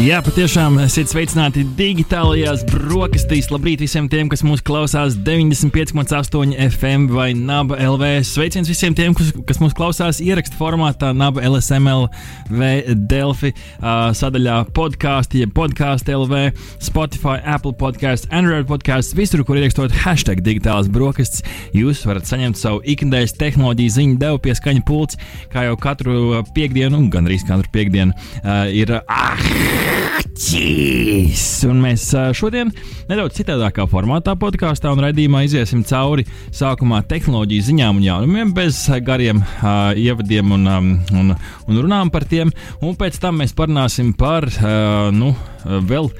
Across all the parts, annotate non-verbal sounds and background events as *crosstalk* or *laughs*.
Jā, patiešām esiet sveicināti digitālajās brokastīs. Labrīt visiem tiem, kas mūs klausās 95,8 FM vai NAB LV. Sveiciens visiem tiem, kas, kas mūs klausās ierakstu formātā NAB LSML vai Delfi uh, sadaļā podkāstu, jeb podkāstu LV, Spotify, Apple podkāstu, Android podkāstu, visur, kur ierakstot hashtag digitālās brokastis. Jūs varat saņemt savu ikdienas tehnoloģiju ziņu devu pie skaņa pults, kā jau katru piekdienu, un gandrīz katru piekdienu uh, ir. Ah! Ķīs! Un mēs šodien nedaudz citādākā formātā podkāstā un raidījumā iziesim cauri sākumā tehnoloģiju ziņām un jaunumiem, bez gariem uh, ievadiem un, um, un, un runām par tiem. Un pēc tam mēs parunāsim par uh, nu, vēl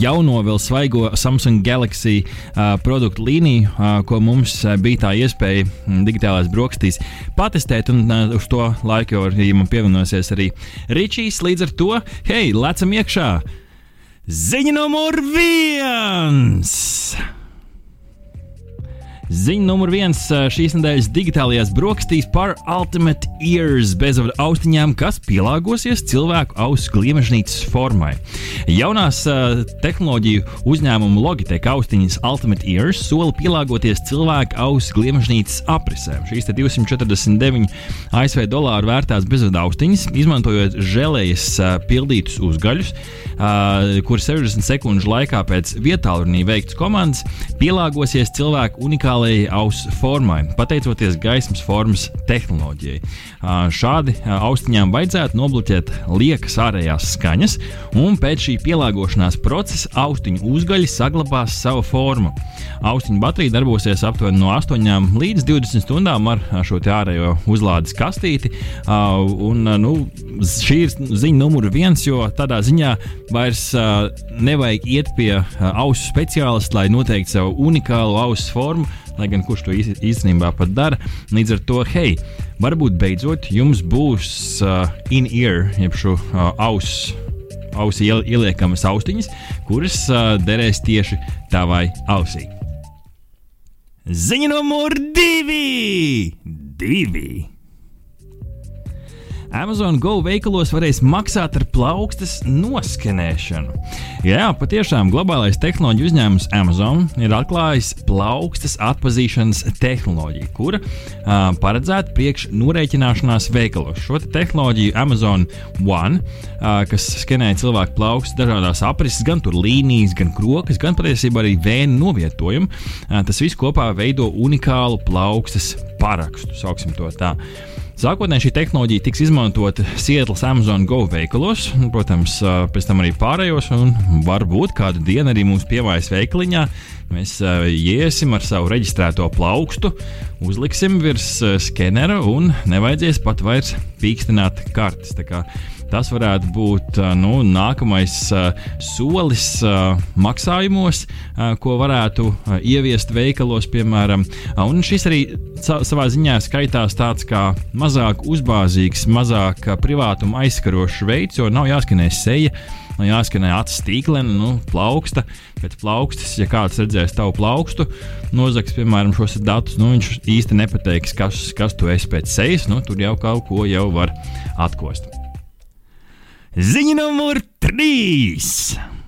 jauno, vēl svaigo Samsung Galaxy uh, produktu līniju, uh, ko mums bija tā iespēja digitālās brokastīs patestēt. Un uh, uz to laiku jau ir man pievienosies arī Ričijs. Līdz ar to, hei, lecam iekšā! Ziņa numur viens! Ziņa numur viens šīs nedēļas digitālajās brokastīs par Ultimate Ears bezvadu austiņām, kas pielāgosies cilvēku ausu gliemežnīcas formai. Jaunās uh, tehnoloģiju uzņēmuma Logitech austiņas Ultimate Ears sola pielāgoties cilvēku ausu gliemežnīcas aprisēm. Šīs 249 ASV dolāru vērtās bezvadu austiņas, izmantojot žēlējas uh, pildītus uzgaļus, uh, kur 60 sekundžu laikā pēc vietālrunī veikts komandas pielāgosies cilvēku unikālajai ausu formai, pateicoties gaismas formas tehnoloģijai. Šādi austiņām vajadzētu nobloķēt liekas ārējās skaņas, un pēc šī pielāgošanās procesa austiņu uzgaļi saglabās savu formu. Austiņu baterija darbosies aptuveni no 8 līdz 20 stundām ar šo ārējo uzlādes kastīti. Un, nu, šī ir ziņa numur viens, jo tādā ziņā vairs nevajag iet pie ausu speciālista, lai noteiktu savu unikālu ausu formu lai gan kurš to īstenībā pat dara. Līdz ar to, hei, varbūt beidzot jums būs uh, in-ear, jeb šo uh, ausu. Ausī ieliekamas austiņas, kuras uh, derēs tieši tavai ausī. Ziņa numur divi! divi. Amazon Go veikalos varēs maksāt ar plaukstas noskenēšanu. Jā, patiešām globālais tehnoloģiju uzņēmums Amazon ir atklājis plaukstas atpazīšanas tehnoloģiju, kura uh, paredzēta priekš norēķināšanās veikalos. Šo te tehnoloģiju Amazon One, uh, kas skenē cilvēku plaukstas dažādās aprises, gan tur līnijas, gan krokas, gan patiesībā arī vēnu novietojumu, uh, tas viss kopā veido unikālu plaukstas parakstu, sauksim to tā. Sākotnēji šī tehnoloģija tiks izmantota Sietlas Amazon Go veikalos, protams, pēc tam arī pārējos, un varbūt kādu dienu arī mūsu pievājas veikaliņā mēs iesim ar savu reģistrēto plaukstu, uzliksim virs skenera un nevajadzēs pat vairs pīkstināt kartes. Tas varētu būt nu, nākamais solis maksājumos, ko varētu ieviest veikalos, piemēram. Un šis arī savā ziņā skaitās tāds kā mazāk uzbāzīgs, mazāk privātuma aizskarošs veids, jo nav jāskanē seja. Nu, jāskanē acis tīklena, nu, plauksta. Pēc plaukstas, ja kāds redzēs tavu plaukstu, nozags, piemēram, šos datus, nu, viņš īsti nepateiks, kas, kas tu esi pēc sejas. Nu, tur jau kaut ko jau var atkost. Ziņa numur 3!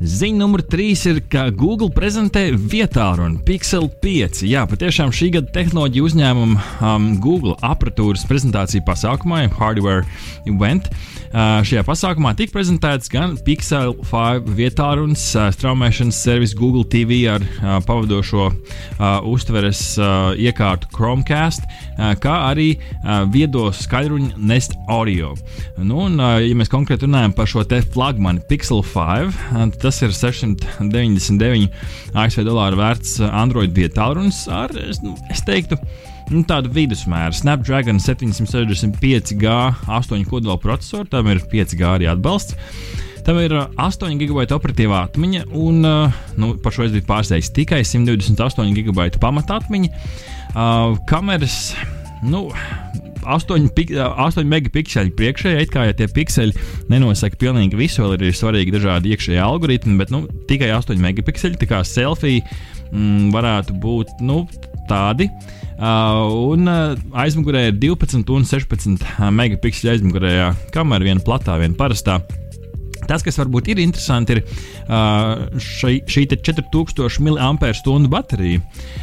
Ziņa numur 3 ir, ka Google prezentē vietālu Pixel 5. Jā, patiešām šī gada tehnoloģija uzņēmuma um, Google apatūras prezentācija pasākumā, Hardware Event. Uh, šajā pasākumā tika prezentēts gan Pixel 5 vietālunis, uh, straumēšanas servis Google TV ar uh, pavadošo uh, uztveres uh, iekārtu Chromecast, uh, kā arī uh, viedo skaļruņu Nest Audio. Nu, un, uh, ja mēs konkrēti runājam par šo te flagmanu Pixel 5, uh, tas ir 699 ASV dolāru vērts Android vietālunis ar, es, nu, es teiktu, nu, tādu vidusmēru. Snapdragon 765G 8 kodola procesoru, tam ir 5G arī atbalsts. Tam ir 8 gigabaita operatīvā atmiņa, un nu, par šo es biju pārsteigts. Tikai 128 gigabaita pamatatmiņa. Uh, kameras, nu, 8, pik, 8 megapikseli priekšējā, it kā ja tie pikseli nenosaka pilnīgi visu, vēl ir svarīgi dažādi iekšējie algoritmi, bet nu, tikai 8 megapikseli, tā kā selfija mm, varētu būt nu, tādi. Uh, un uh, aizmugurē ir 12 un 16 megapikseli aizmugurējā kamera, viena platā, viena parastā. Tas, kas varbūt ir interesanti, ir uh, šai, šī 4000 mAh baterija.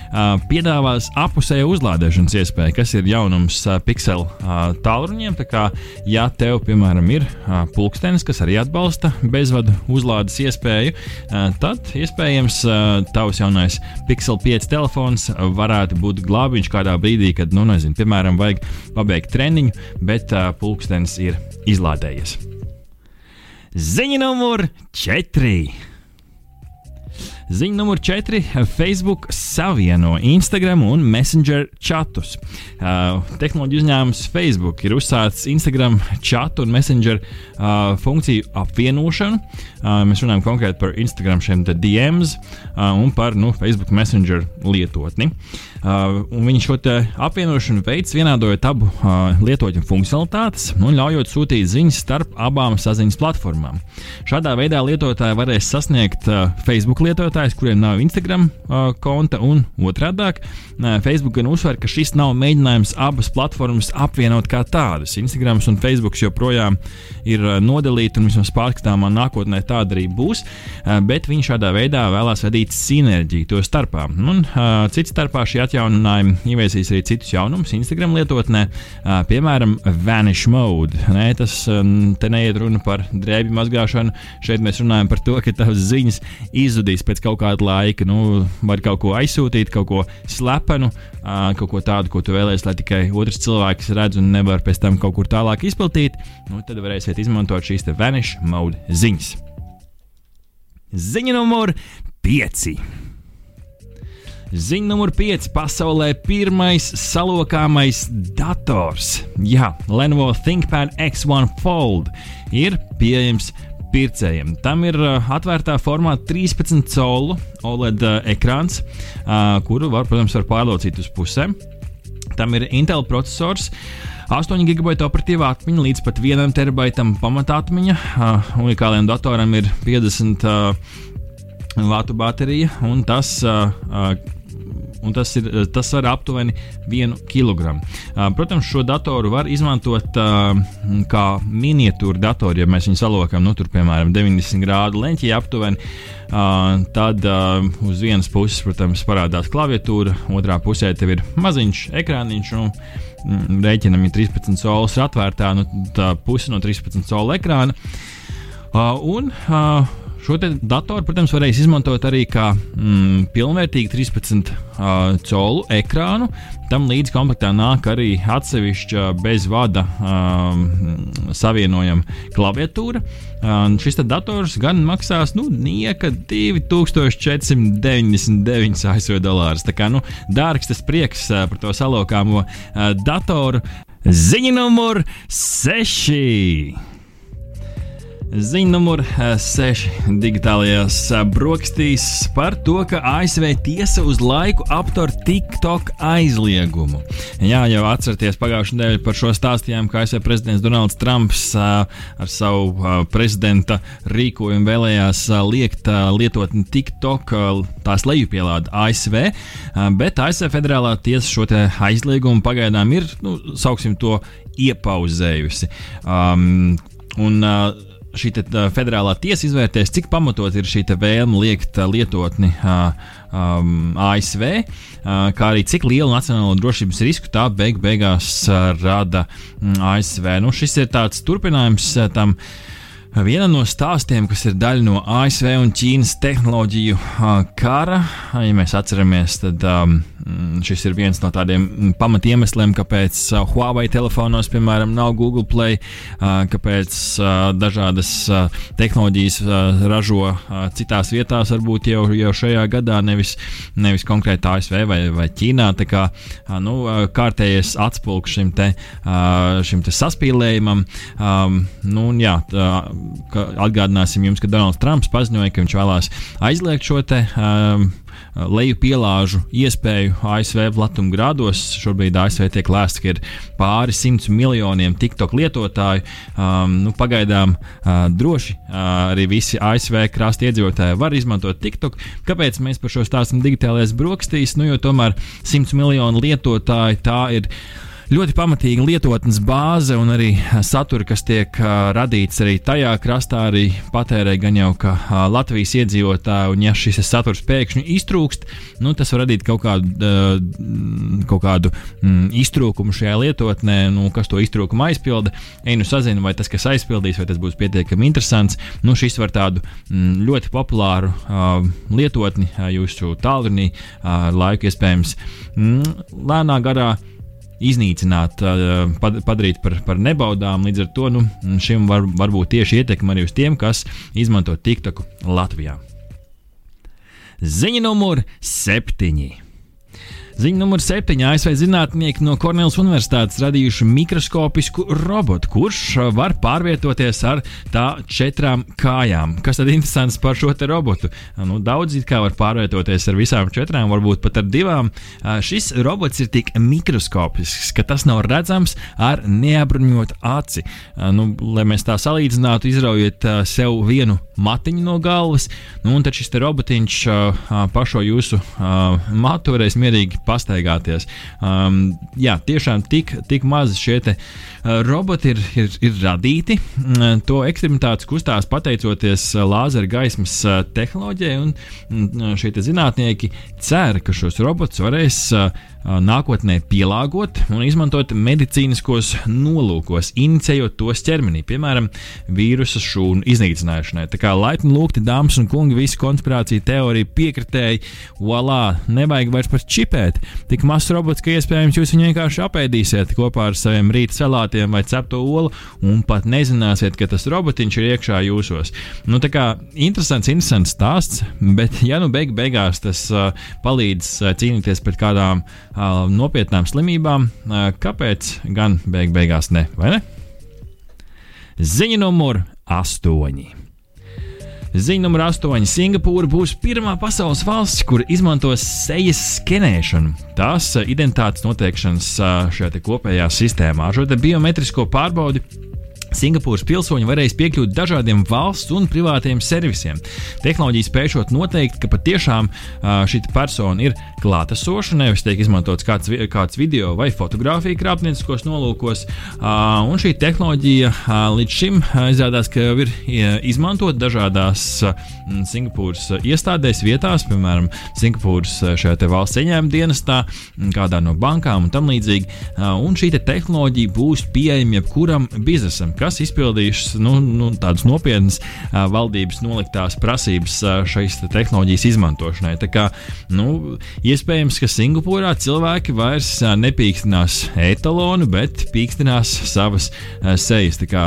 Uh, piedāvās apusēju uzlādēšanas iespēju, kas ir jaunums uh, Pixel uh, tālruņiem. Tā kā, ja tev, piemēram, ir uh, pulkstenis, kas arī atbalsta bezvadu uzlādes iespēju, uh, tad iespējams uh, tavs jaunais Pixel 5 telefons varētu būt glābiņš kādā brīdī, kad, nu, nezinu, piemēram, vajag pabeigt treniņu, bet uh, pulkstenis ir izlādējies. Ziņa numur 4. Ziņa numur 4. Facebook savieno Instagram un Messenger chatus. Uh, tehnoloģiju uzņēmums Facebook ir uzsācis Instagram chatu un Messenger uh, funkciju apvienošanu. Uh, mēs runājam konkrēti par Instagram šiem DMs uh, un par nu, Facebook Messenger lietotni. Uh, viņi šo apvienošanu veids vienādojot abu uh, lietotņu funkcionalitātes un ļaujot sūtīt ziņas starp abām saziņas platformām. Šādā veidā lietotāji varēs sasniegt uh, Facebook lietotājus, kuriem nav Instagram uh, konta, un otrādi uh, Facebook gan uzsver, ka šis nav mēģinājums abas platformas apvienot kā tādas. Instagram un Facebook joprojām ir uh, nodalīti un vismaz pārskatāmā nākotnē tāda arī būs, uh, bet viņi šādā veidā vēlās radīt sinerģiju to starpā. Un, uh, cits starpā šī atjauninājumi ieviesīs arī citus jaunumus Instagram lietotnē, piemēram, Vanish Mode. Nē, tas te neiet runa par drēbju mazgāšanu. Šeit mēs runājam par to, ka tavas ziņas izzudīs pēc kaut kāda laika. Nu, var kaut ko aizsūtīt, kaut ko slepenu, kaut ko tādu, ko tu vēlēsies, lai tikai otrs cilvēks redz un nevar pēc tam kaut kur tālāk izplatīt. Nu, tad varēsiet izmantot šīs Vanish Mode ziņas. Ziņa numur 5. Ziņa numur 5. Pasaulē pirmais salokāmais dators. Jā, Lenovo ThinkPad X1 Fold ir pieejams pircējiem. Tam ir uh, atvērtā formāta 13 colu OLED uh, ekrāns, uh, kuru var, protams, var pārlocīt uz pusēm. Tam ir Intel processors. 8 gigabaita operatīvā atmiņa līdz pat 1 terabaitam pamatatmiņa. Uh, unikālajam datoram ir 50 uh, vatu baterija, un tas uh, uh, un tas, ir, tas var aptuveni 1 kg. Protams, šo datoru var izmantot kā miniatūru datoru, ja mēs viņu salokam, nu, tur, piemēram, 90 grādu leņķī aptuveni. Uh, tad uz vienas puses, protams, parādās klaviatūra, otrā pusē tev ir maziņš ekrāniņš. Nu, Rēķinam, ja 13 solis ir atvērtā, nu, tā puse no 13 sola ekrāna. Uh, un uh, Šo datoru, protams, varēs izmantot arī kā mm, pilnvērtīgu 13 uh, colu ekrānu. Tam līdz komplektā nāk arī atsevišķa bezvada um, savienojama klaviatūra. Um, šis dators gan maksās nu, nieka 2499 ASV dolārus. Tā kā nu, dārgs tas prieks uh, par to salokāmo uh, datoru. Ziņa numur 6. Ziņa numur 6. Eh, digitālajās eh, brokastīs par to, ka ASV tiesa uz laiku aptur TikTok aizliegumu. Jā, jau atcerieties, pagājušajā nedēļā par šo stāstījām, ka ASV prezidents Donalds Trumps uh, ar savu prezidenta rīkojumu vēlējās liekt lietotni TikTok, tās lejupielāde ASV, bet ASV federālā tiesa šo aizliegumu pagaidām ir, nu, sauksim to, iepauzējusi. Um, un, uh, šī te, uh, federālā tiesa izvērtēs, cik pamatot ir šī vēlme liekt uh, lietotni uh, um, ASV, uh, kā arī cik lielu nacionālo drošības risku tā beig beigās uh, rada ASV. Nu, šis ir tāds turpinājums uh, tam. Viena no stāstiem, kas ir daļa no ASV un Ķīnas tehnoloģiju uh, kara, ja mēs atceramies, tad um, Mm, šis ir viens no tādiem pamatiemesliem, kāpēc Huawei telefonos, piemēram, nav Google Play, kāpēc dažādas tehnoloģijas ražo citās vietās, varbūt jau, jau šajā gadā, nevis, nevis konkrēti ASV vai, vai Ķīnā. Tā kā nu, kārtējais atspulgs šim, te, šim te saspīlējumam. Nu, jā, atgādināsim jums, ka Donalds Trumps paziņoja, ka viņš vēlās aizliegt šo te leju pielāžu iespēju ASV platuma grādos. Šobrīd ASV tiek lēsts, ka ir pāri simts miljoniem TikTok lietotāju. Um, nu, pagaidām uh, droši uh, arī visi ASV krasta iedzīvotāji var izmantot TikTok. Kāpēc mēs par šo stāstam digitālajās brokastīs? Nu, jo tomēr simts miljonu lietotāju tā ir ļoti pamatīga lietotnes bāze un arī satura, kas tiek uh, radīts arī tajā krastā, arī patērē gan jau ka uh, Latvijas iedzīvotāji, un ja šis saturs pēkšņi iztrūkst, nu, tas var radīt kaut kādu, uh, kaut kādu mm, iztrūkumu šajā lietotnē, nu, kas to iztrūkumu aizpilda. Ej, nu sazinu, vai tas, kas aizpildīs, vai tas būs pietiekami interesants. Nu, šis var tādu mm, ļoti populāru lietotni jūsu tālrunī uh, laiku iespējams mm, lēnā garā iznīcināt, padarīt par, par nebaudām. Līdz ar to nu, šim var, var būt tieši ietekme arī uz tiem, kas izmanto TikToku Latvijā. Ziņa numur septiņi. Ziņa numur 7. ASV zinātnieki no Kornelas Universitātes radījuši mikroskopisku robotu, kurš var pārvietoties ar tā četrām kājām. Kas tad interesants par šo robotu? Nu, daudz it kā var pārvietoties ar visām četrām, varbūt pat ar divām. Šis robots ir tik mikroskopisks, ka tas nav redzams ar neapbruņotu aci. Nu, lai mēs tā salīdzinātu, izraujiet sev vienu matiņu no galvas, nu, un tad šis robotiņš pašo jūsu matu varēs mierīgi pastaigāties. Um, jā, tiešām tik, tik maz šie te, uh, roboti ir, ir, ir radīti. Uh, to ekstremitātes kustās pateicoties uh, lāzera gaismas uh, tehnoloģijai, un uh, šie zinātnieki cer, ka šos robotus varēs uh, nākotnē pielāgot un izmantot medicīniskos nolūkos, inicējot tos ķermenī, piemēram, vīrusu šūnu iznīcināšanai. Tā kā laipni lūgti, dāmas un kungi, visi konspirācija teorija piekritēji, voilà, nevajag vairs pat čipēt. Tik mazs robots, ka iespējams jūs viņu vienkārši apēdīsiet kopā ar saviem rīta salātiem vai cepto olu un pat nezināsiet, ka tas robotiņš ir iekšā jūsos. Nu, tā kā interesants, interesants stāsts, bet ja nu beig beigās tas uh, palīdz uh, cīnīties pret kādām uh, nopietnām slimībām, kāpēc gan beig beigās ne? ne? Ziņa numur 8. Ziņa numur 8. Singapūra būs pirmā pasaules valsts, kur izmantos sejas skenēšanu. Tās identitātes noteikšanas šajā kopējā sistēmā, šo biometrisko pārbaudi Singapūras pilsoņi varēs piekļūt dažādiem valsts un privātiem servisiem. Tehnoloģija spēšot noteikt, ka patiešām šī persona ir klātesoša, nevis tiek izmantots kāds, kāds video vai fotografija krāpnieciskos nolūkos. Un šī tehnoloģija līdz šim izrādās, ka ir izmantot dažādās Singapūras iestādēs, vietās, piemēram, Singapūras valsts ieņēmuma dienestā, kādā no bankām un tam līdzīgi. Un šī te tehnoloģija būs pieejama jebkuram biznesam kas izpildījušas nu, nu, tādas nopietnas valdības noliktās prasības šīs te tehnoloģijas izmantošanai. Tā kā, nu, iespējams, ka Singapūrā cilvēki vairs nepīkstinās etalonu, bet pīkstinās savas sejas. Tā kā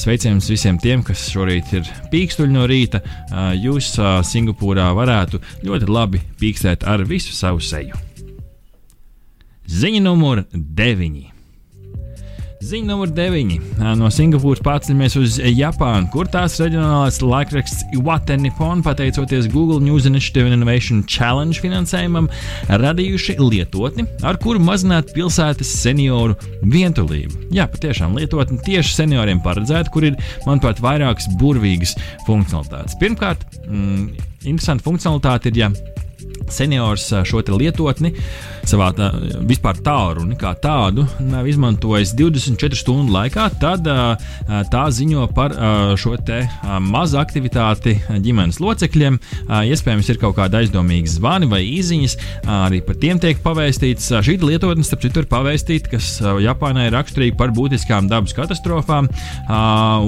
sveiciens visiem tiem, kas šorīt ir pīkstuļi no rīta, jūs Singapūrā varētu ļoti labi pīkstēt ar visu savu seju. Ziņa numur 9. Ziņa numur 9. No Singapūras pārceļamies uz Japānu, kur tās reģionālais laikraksts Iwate Nippon, pateicoties Google News Initiative and Innovation Challenge finansējumam, radījuši lietotni, ar kuru mazināt pilsētas senioru vientulību. Jā, patiešām lietotni tieši senioriem paredzēta, kur ir, manuprāt, vairākas burvīgas funkcionalitātes. Pirmkārt, mm, interesanta funkcionalitāte ir, ja seniors šo lietotni savā tā, vispār tālruni kā tādu nav izmantojis 24 stundu laikā, tad tā ziņo par šo mazu aktivitāti ģimenes locekļiem. Iespējams, ir kaut kāda aizdomīga zvani vai īsiņas, arī par tiem tiek pavēstīts. Šī lietotne, starp citu, ir pavēstīta, kas Japānai ir raksturīga par būtiskām dabas katastrofām,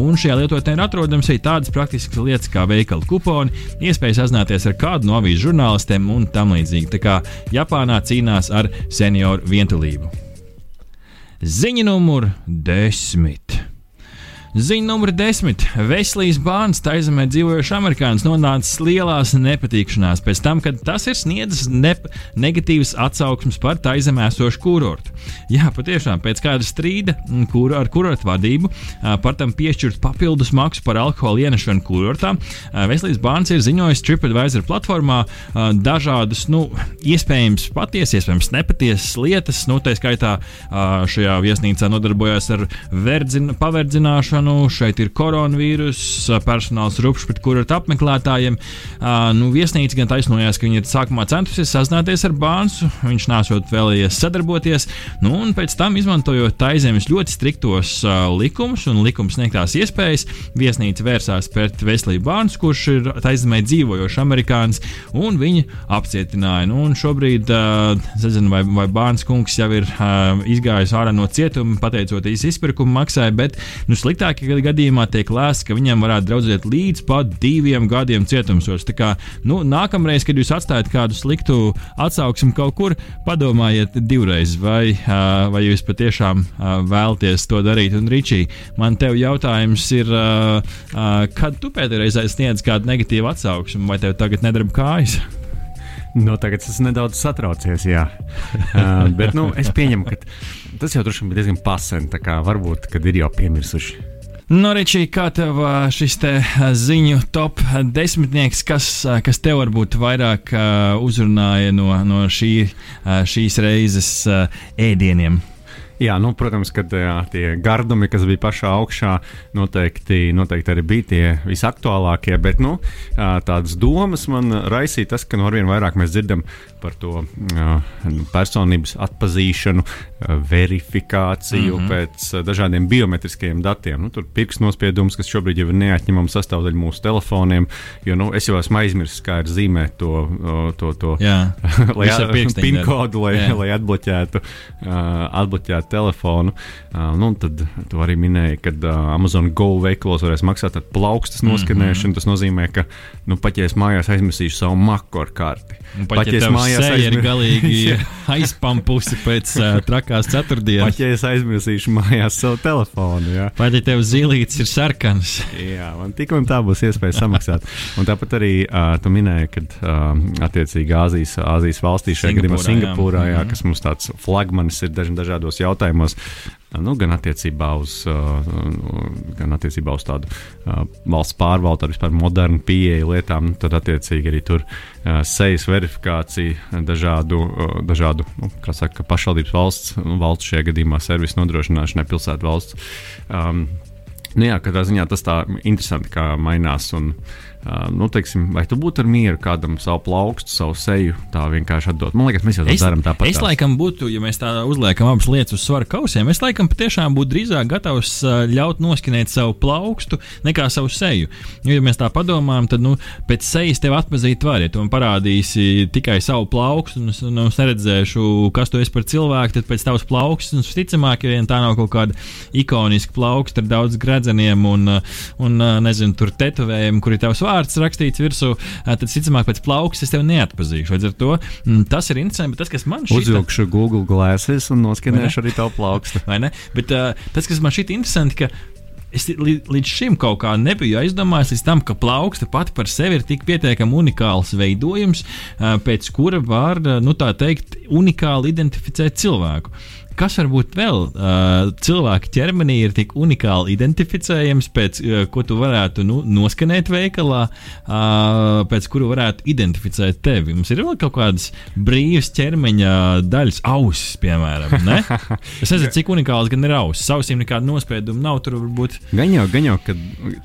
un šajā lietotnē ir atrodams arī tādas praktiskas lietas kā veikala kuponi, iespēja sazināties ar kādu no avīžu žurnālistiem un un tam līdzīgi. Tā kā Japānā cīnās ar senioru vientulību. Ziņa numur desmit. Ziņa numur desmit. Veselīs bērns taizemē dzīvojošs amerikānis nonācis lielās nepatīkšanās pēc tam, kad tas ir sniedzis ne negatīvas atsauksmes par taizemē esošu kurortu. Jā, patiešām pēc kāda strīda kur, ar kurortu vadību par tam piešķirt papildus maksu par alkohola ienešanu kurortā, Veselīs bērns ir ziņojis TripAdvisor platformā dažādas, nu, iespējams patiesas, iespējams nepatiesas lietas. Nu, tā skaitā šajā viesnīcā nodarbojās ar verdzin, paverdzināšanu ierobežošanu, šeit ir koronavīrus, personāls rupšs pret kurortu apmeklētājiem. Uh, nu, viesnīca gan taisnojās, ka viņi ir sākumā centusies sazināties ar Bānsu, viņš nesot vēlējies sadarboties, nu, un pēc tam izmantojot taizemes ļoti striktos likumus un likums sniegtās iespējas, viesnīca vērsās pret Veselību Bānsu, kurš ir taizemē dzīvojošs amerikānis, un viņi apcietināja. Nu, šobrīd, uh, nezinu, vai, vai Bāns kungs jau ir izgājis ārā no cietuma, pateicoties izpirkuma maksai, bet nu, sliktāk sliktākajā gadījumā tiek lēsts, ka viņam varētu draudzēt līdz pat diviem gadiem cietumsos. Tā kā nu, nākamreiz, kad jūs atstājat kādu sliktu atsauksmi kaut kur, padomājiet divreiz, vai, vai jūs patiešām vēlaties to darīt. Un, Ričī, man te jautājums ir, kad tu pēdējo reizi sniedz kādu negatīvu atsauksmi, vai tev tagad nedarba kājas? Nu, tagad es nedaudz satraucies, jā. uh, bet nu, es pieņemu, ka tas jau droši vien bija diezgan pasen. Varbūt, kad ir jau piemirsuši. Nu, Ričī, kā tev šis te ziņu top desmitnieks, kas, kas tev varbūt vairāk uzrunāja no, no šī, šīs reizes ēdieniem? Jā, nu, protams, ka jā, tie gardumi, kas bija pašā augšā, noteikti, noteikti arī bija tie visaktuālākie. Bet nu, tādas domas man raisīja tas, ka no arvien vairāk mēs dzirdam par to personības atpazīšanu, verifikāciju mm -hmm. pēc dažādiem biometriskiem datiem. Nu, tur pirkstu nospiedums, kas šobrīd jau ir neatņemama sastāvdaļa mūsu telefoniem. Jo nu, es jau esmu aizmirsis, kā ir zīmēt to, to, to *laughs* lai, PIN kodu, lai, Jā. lai atbloķētu, atbloķētu telefonu. Nu, tad tu arī minēji, ka Amazon Go veikalos varēs maksāt ar plaukstas mhm. noskanēšanu. Mm -hmm. Tas nozīmē, ka, nu, es mājās aizmirsīšu savu maku ar karti, ja es mājās aizmir... ir galīgi *laughs* aizpampusi pēc uh, trakās ceturtdienas, pat ja es aizmirsīšu mājās savu telefonu, jā. pat ja tev zīlītis ir sarkans. jā, man tik un tā būs iespēja samaksāt. Un tāpat arī uh, tu minēji, ka uh, attiecīgi Āzijas, Āzijas valstīs, šajā gadījumā Singapūrā, jā. Jā, mhm. kas mums tāds flagmanis ir dažādos jautājumos, nu, gan, attiecībā uz, gan attiecībā uz tādu valsts pārvaldu, ar vispār modernu pieeju lietām, tad attiecīgi arī tur sejas verifikācija, dažādu, dažādu nu, saka, pašvaldības valsts, nu, valsts šajā gadījumā servisu nodrošināšanai, pilsētu valsts. Um, nu, jā, katrā ziņā tas tā interesanti, kā mainās. Un, uh, Uh, nu, teiksim, vai tu būtu mieru kādam savu plaukstu, savu seju tā vienkārši atdot? Man liekas, mēs jau tā darām tāpat. Es laikam būtu, ja mēs tā uzliekam abas lietas uz svara kausiem, es laikam patiešām būtu drīzāk gatavs ļaut noskinēt savu plaukstu nekā savu seju. Jo, ja mēs tā padomājam, tad nu, pēc sejas tev atpazīt var, ja tu man parādīsi tikai savu plaukstu, un es, nu, es neredzēšu, kas tu esi par cilvēku, tad pēc tavas plaukstas, un visticamāk, ja tā nav kaut kāda ikoniska plauksta ar daudz gredzeniem un, un nezinu, tur tetovējumi, kur ir tavs vārds rakstīts virsū, tad, visticamāk, pēc plaukas es tevi neatpazīšu. Līdz ar to mm, tas ir interesanti, bet tas, kas man šķiet, uzvilkšu Google glasses un noskanēšu arī tavu plaukstu. Vai ne? Bet uh, tas, kas man šķiet interesanti, ka Es līdz šim kaut kā nebiju aizdomājies līdz tam, ka plauksta pati par sevi ir tik pietiekami unikāls veidojums, pēc kura var, nu tā teikt, unikāli identificēt cilvēku kas varbūt vēl uh, cilvēka ķermenī ir tik unikāli identificējams, pēc uh, ko tu varētu nu, noskanēt veikalā, uh, pēc kuru varētu identificēt tevi. Mums ir vēl kaut kādas brīvas ķermeņa daļas, ausis, piemēram. Ne? *laughs* Es nezinu, cik unikāls gan ir ausis. Ausīm nekāda nospieduma nav. Tur varbūt. Gan jau, gan jau, ka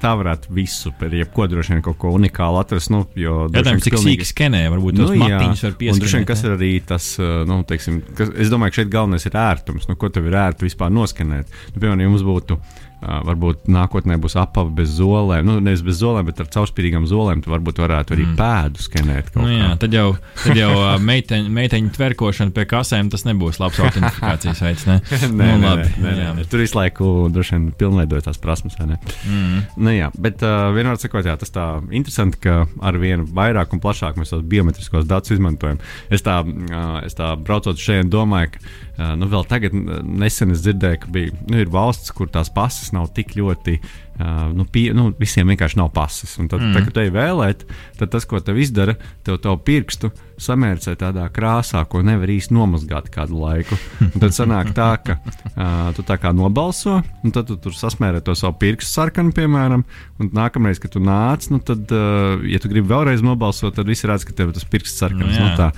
tā varētu visu par jebko droši vien kaut ko unikālu atrast. Nu, jo, Jautājums, cik pilnīgi... sīki skenē, varbūt tos nu, matiņus var pieskarties. Droši vien, kas ir arī tas, nu, teiksim, kas, es domāju, ka šeit galvenais ir ērts ērtums, nu, ko tev ir ērti vispār noskanēt. Nu, piemēram, ja mums būtu varbūt nākotnē būs apava bez zolēm. Nu, nevis bez zolēm, bet ar caurspīdīgām zolēm. Tu varbūt varētu arī mm. pēdu skenēt. Nu, jā, tad jau, tad jau meiteņu, meiteņu tverkošana pie kasēm tas nebūs labs autentifikācijas veids. Ne? *laughs* nē, nu, labi, nē, nē, nē. Tur visu laiku droši vien pilnveidojas tās prasmes. Mm. Nu, jā, bet uh, vienmēr sakot, jā, tas tā interesanti, ka ar vien vairāk un plašāk mēs tos biometriskos datus izmantojam. Es tā, uh, es tā braucot šeit, domāju, ka uh, nu, vēl tagad nesen es dzirdēju, ka bija nu, valsts, kur tās pases nav tik ļoti. Uh, nu, pie, nu, visiem vienkārši nav pases. Un tad, mm. tad, kad te ir vēlēt, tad tas, ko tev izdara, tev to pirkstu samērcē tādā krāsā, ko nevar īsti nomazgāt kādu laiku. Un tad sanāk tā, ka uh, tu tā kā nobalso, un tad tu tur sasmērē to savu pirkstu sarkanu, piemēram, un nākamreiz, kad tu nāc, nu tad, uh, ja tu gribi vēlreiz nobalsot, tad visi redz, ka tev tas pirksts sarkans. Nu, nu, tā,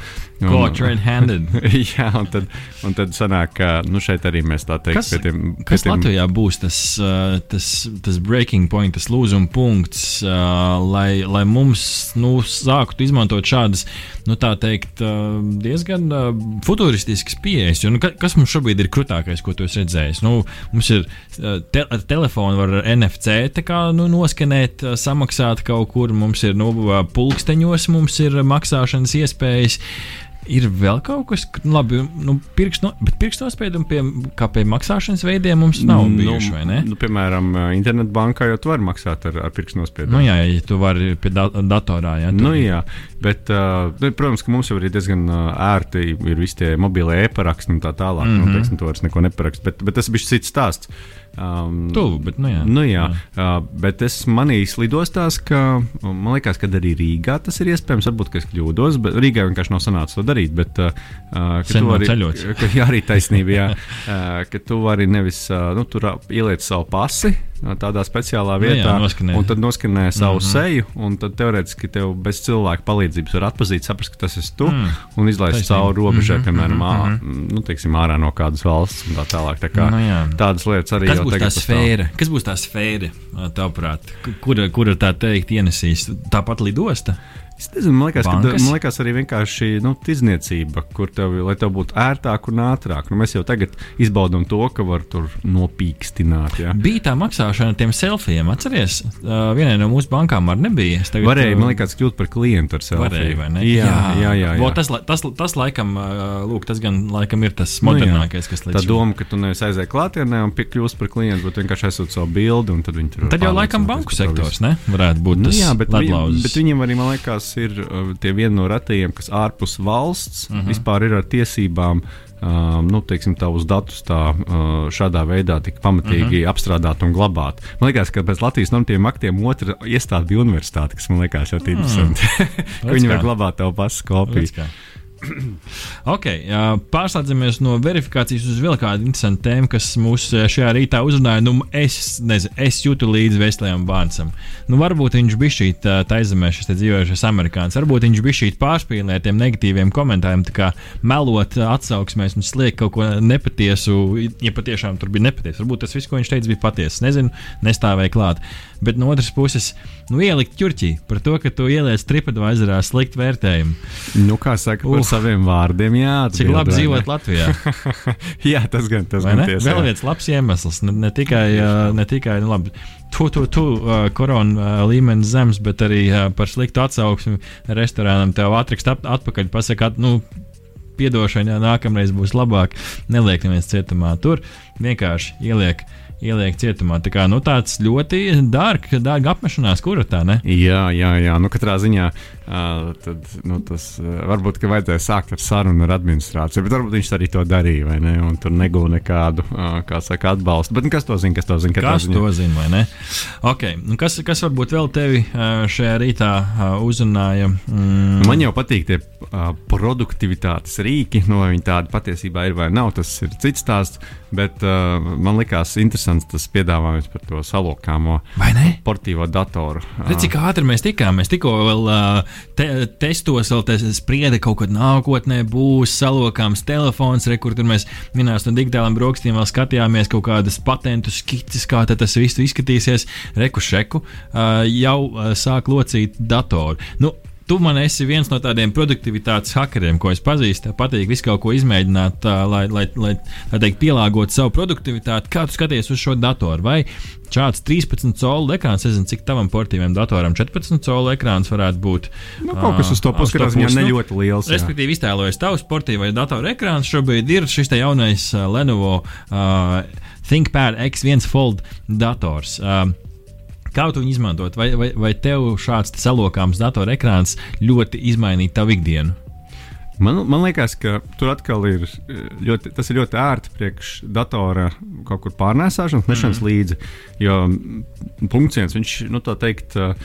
un, Caught red-handed. *laughs* jā, un tad, un tad sanāk, ka nu, šeit arī mēs tā teikt, kas, pie tiem. Kas pie tiem... Latvijā būs tas, uh, tas, tas breaking point, tas lūzuma punkts, uh, lai, lai mums nu, sāktu izmantot šādas, nu tā teikt, diezgan futuristiskas pieejas. Nu, ka, kas mums šobrīd ir krūtākais, ko tu esi redzējis? Nu, mums ir te, ar telefonu var NFC kā, nu, noskanēt, samaksāt kaut kur, mums ir nu, pulksteņos, mums ir maksāšanas iespējas. Ir vēl kaut kas, labi, nu, pirkstu, bet pirkstu nospiedumu pie, kā pie maksāšanas veidiem mums nav nu, bijuši, vai ne? Nu, piemēram, internetbankā jau tu vari maksāt ar, ar pirkstu nospiedumu. Nu, jā, ja tu vari pie da datorā, jā. Nu, jā, bet, uh, protams, ka mums jau ir diezgan uh, ērti ir visi tie mobilie e-paraksti un tā tālāk. Mm -hmm. nu, teiksim, to vairs neko neparakst, bet, bet tas bija cits stāsts. Um, Tuvu, bet nu jā. Nu jā, jā. Uh, bet es manīju lidostās, ka man liekas, ka arī Rīgā tas ir iespējams. Varbūt es kļūdos, bet Rīgā vienkārši nav sanācis to darīt. Bet, uh, ka tu vari ceļot. *laughs* Ka, jā, arī taisnība, jā, *laughs* uh, ka tu vari nevis uh, nu, tur ieliec savu pasi tādā speciālā vietā, jā, noskanē. un tad noskanē savu mm -hmm. seju, un tad teorētiski tev bez cilvēka palīdzības var atpazīt, saprast, ka tas esi tu, mm. un izlaist cauri robežai, mm -hmm, piemēram, mm -hmm. nu, teiksim, ārā no kādas valsts un tā tālāk. Tā kā, nu, tādas lietas arī Kas būs tā sfēra? Kas būs tā sfēra, tavuprāt? Kur, kur tā teikt ienesīs? Tāpat lidosta? Es nezinu, man liekas, ka, man liekas arī vienkārši nu, tirdzniecība, kur tev, lai tev būtu ērtāk un ātrāk. Nu, mēs jau tagad izbaudām to, ka var tur nopīkstināt. Ja? Bija tā maksāšana tiem selfijiem. Atceries, uh, vienai no mūsu bankām arī nebija. Tagad, Varēja, man liekas, kļūt par klientu ar selfiju. Varēja, vai ne? Jā, jā, jā. jā, jā. Bo, tas, tas, tas, laikam, lūk, tas gan laikam ir tas modernākais, nu, kas līdz šim. Tā doma, ka tu nevis aizēji klātienē un kļūsi par klientu, bet vienkārši aizsūti savu bildi un tad viņi tur. Tad jau laikam banku sektors, ne? Varētu būt nu. Nu, jā, bet, viņi, bet viņiem arī, man liekas, ir uh, tie vieni no retajiem, kas ārpus valsts uh mhm. -huh. vispār ir ar tiesībām. Um, nu, teiksim, tavus datus tā, uh, šādā veidā tik pamatīgi uh mhm. -huh. apstrādāt un glabāt. Man liekas, ka pēc Latvijas normatīviem aktiem otra iestāde bija universitāte, kas man liekas ļoti mm. interesanti. *laughs* Viņi var glabāt tavu pasu kopiju. *clears throat* ok, pārslēdzamies no verifikācijas uz vēl kādu interesantu tēmu, kas mūs šajā rītā uzrunāja. Nu, es, nezinu, es jūtu līdzi Veslējam Bārnsam. Nu, varbūt viņš bija šī taizemē, šis dzīvojušais amerikānis. Varbūt viņš bija šī pārspīlē ar tiem negatīviem komentāriem, kā melot atsauksmēs un sliekt kaut ko nepatiesu, ja patiešām tur bija nepatiesa. Varbūt tas viss, ko viņš teica, bija patiesa. Nezinu, nestāvēja klāt. Bet no otras puses, nu, ielikt ķurķī par to, ka tu ieliec tripadvaizerā sliktu vērtējumu. Nu, kā saka, par Uf. saviem vārdiem, jā. Cik labi dzīvot Latvijā. *laughs* jā, tas gan tas tiesa. Vēl viens labs iemesls, ne, ne tikai, ne tikai nu, labi, tu, tu, tu uh, korona uh, līmenis zems, bet arī uh, par sliktu atsauksmi restorānam tev atriks ap, atpakaļ, pasakāt, nu, piedošana, nākamreiz būs labāk, neliekamies cietumā. Tur vienkārši ieliek ieliek cietumā. Tā kā nu, tāds ļoti dārgs, dārga apmešanās, kura tā ne? Jā, jā, jā. Nu, katrā ziņā uh, tad, nu, tas uh, varbūt vajadzēja sākt ar sarunu ar administrāciju, bet varbūt viņš arī to darīja, vai ne? Un tur negūda nekādu, uh, kā saka, atbalstu. Bet nu, kas to zina, kas to zina? Kas ziņā? to zina, vai ne? Okay. Nu, kas, kas varbūt vēl tevi uh, šajā rītā uh, uzrunāja? Mm. Man jau patīk tie uh, produktivitātes rīki, no nu, viņi tādi patiesībā ir vai nav, tas ir cits stāsts. Bet uh, man likās interesants tas piedāvājums par to salokāmo sportīvo datoru. Redz, cik ātri mēs tikām. Mēs tikko vēl uh, te, testos, vēl te sprieda kaut kad nākotnē būs salokāms telefons, re, kur tur mēs minējām no digitālām brokastīm, vēl skatījāmies kaut kādas patentu skices, kā tas viss izskatīsies. Reku šeku jau sāk locīt datoru. Nu, tu man esi viens no tādiem produktivitātes hackeriem, ko es pazīstu. Patīk visu kaut ko izmēģināt, tā, lai, lai, lai tā teikt, pielāgotu savu produktivitāti. Kā tu skaties uz šo datoru? Vai šāds 13 colu ekrāns, es nezinu, cik tavam portīviem datoram 14 colu ekrāns varētu būt. Nu, kaut kas uz to kas viņam ne ļoti liels. Jā. Respektīvi, iztēlojies tavu sportīvo datoru ekrāns. Šobrīd ir šis te jaunais Lenovo uh, ThinkPad X1 Fold dators. Uh, Kā tu viņu izmantot? Vai, vai, vai tev šāds salokāms datorekrāns ļoti izmainīja tavu ikdienu? Man, man liekas, ka tur atkal ir ļoti, tas ir ļoti ērti priekš datora kaut kur pārnēsāšanas, nešanas mm. līdzi. Jo punkts viens, viņš, nu, tā teikt, uh,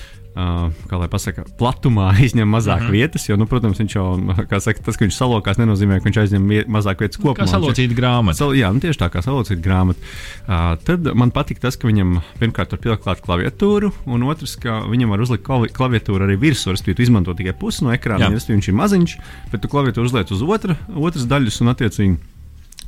Uh, kā lai pasakā, platumā *laughs* izņem mazāk mm -hmm. vietas. Jo, nu, protams, viņš jau, kā saka, tas, ka viņš salokās, nenozīmē, ka viņš aizņem mazāk vietas kopumā. Kā salocīta grāmata. Sal, jā, nu, tieši tā kā salocīta grāmata. Uh, tad man patīk tas, ka viņam pirmkārt var pielikt klaviatūru, un otrs, ka viņam var uzlikt klaviatūru arī virsū. Es tu izmanto tikai pusi no ekrāna, ja viņš ir maziņš, bet tu klaviatūru uzliec uz otra, otras daļas un attiecīgi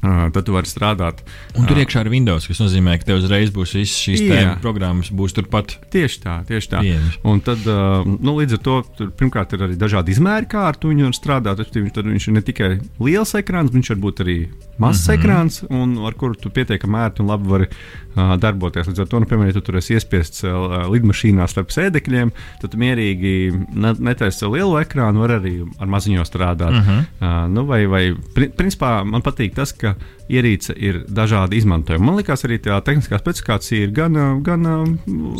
tad tu vari strādāt. Un tur iekšā ir Windows, kas nozīmē, ka tev uzreiz būs visas šīs programmas, būs turpat. Tieši tā, tieši tā. Pieņems. Un tad, uh, nu, līdz ar to, tur, pirmkārt, ir arī dažādi izmēri, kā ar to viņu var strādāt. Tad viņš ir ne tikai liels ekrāns, viņš var būt arī mazs mm -hmm. ekrāns, un ar kuru tu pietiekami ērti un labi vari darboties. Līdz ar to, nu, piemēram, ja tu tur esi iespiests uh, lidmašīnā starp sēdekļiem, tad mierīgi ne, netaisi savu lielo ekrānu, var arī ar maziņo strādāt. Mm -hmm. uh, nu, vai, vai, principā man patīk tas, ka ierīce ir dažādi izmantojumi. Man liekas, arī tā tehniskā specifikācija ir gan, gan